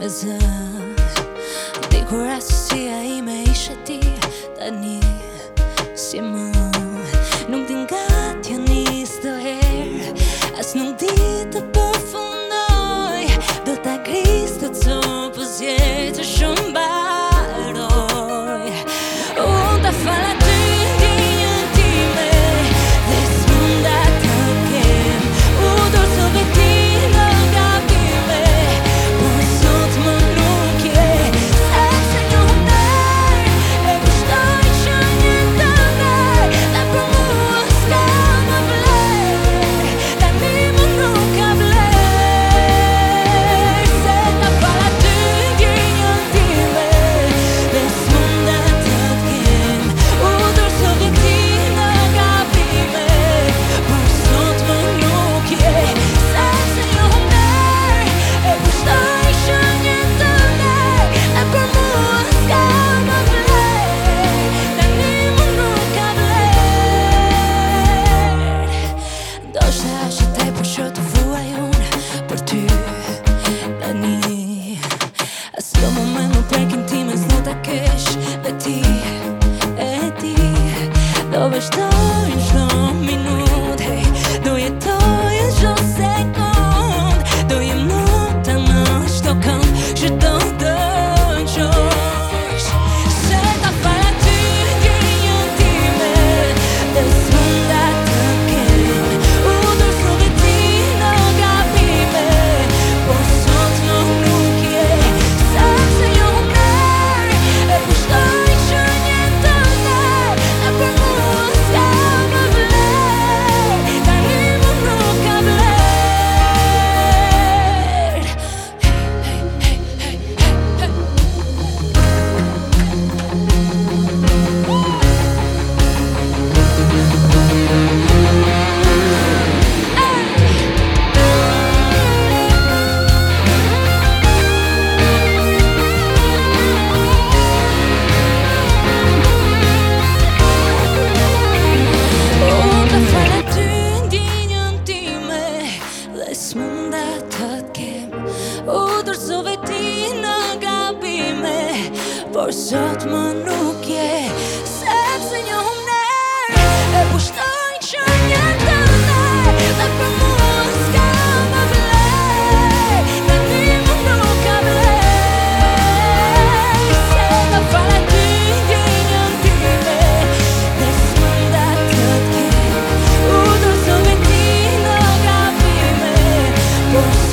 as a Como me forçat më nuk je Sepse një humner e pushtojnë që një të ndaj Dhe për mua s'ka më më nuk ka Se në fara ti gjenjën time Dhe s'mënda këtë kem U dorëzove ti në Por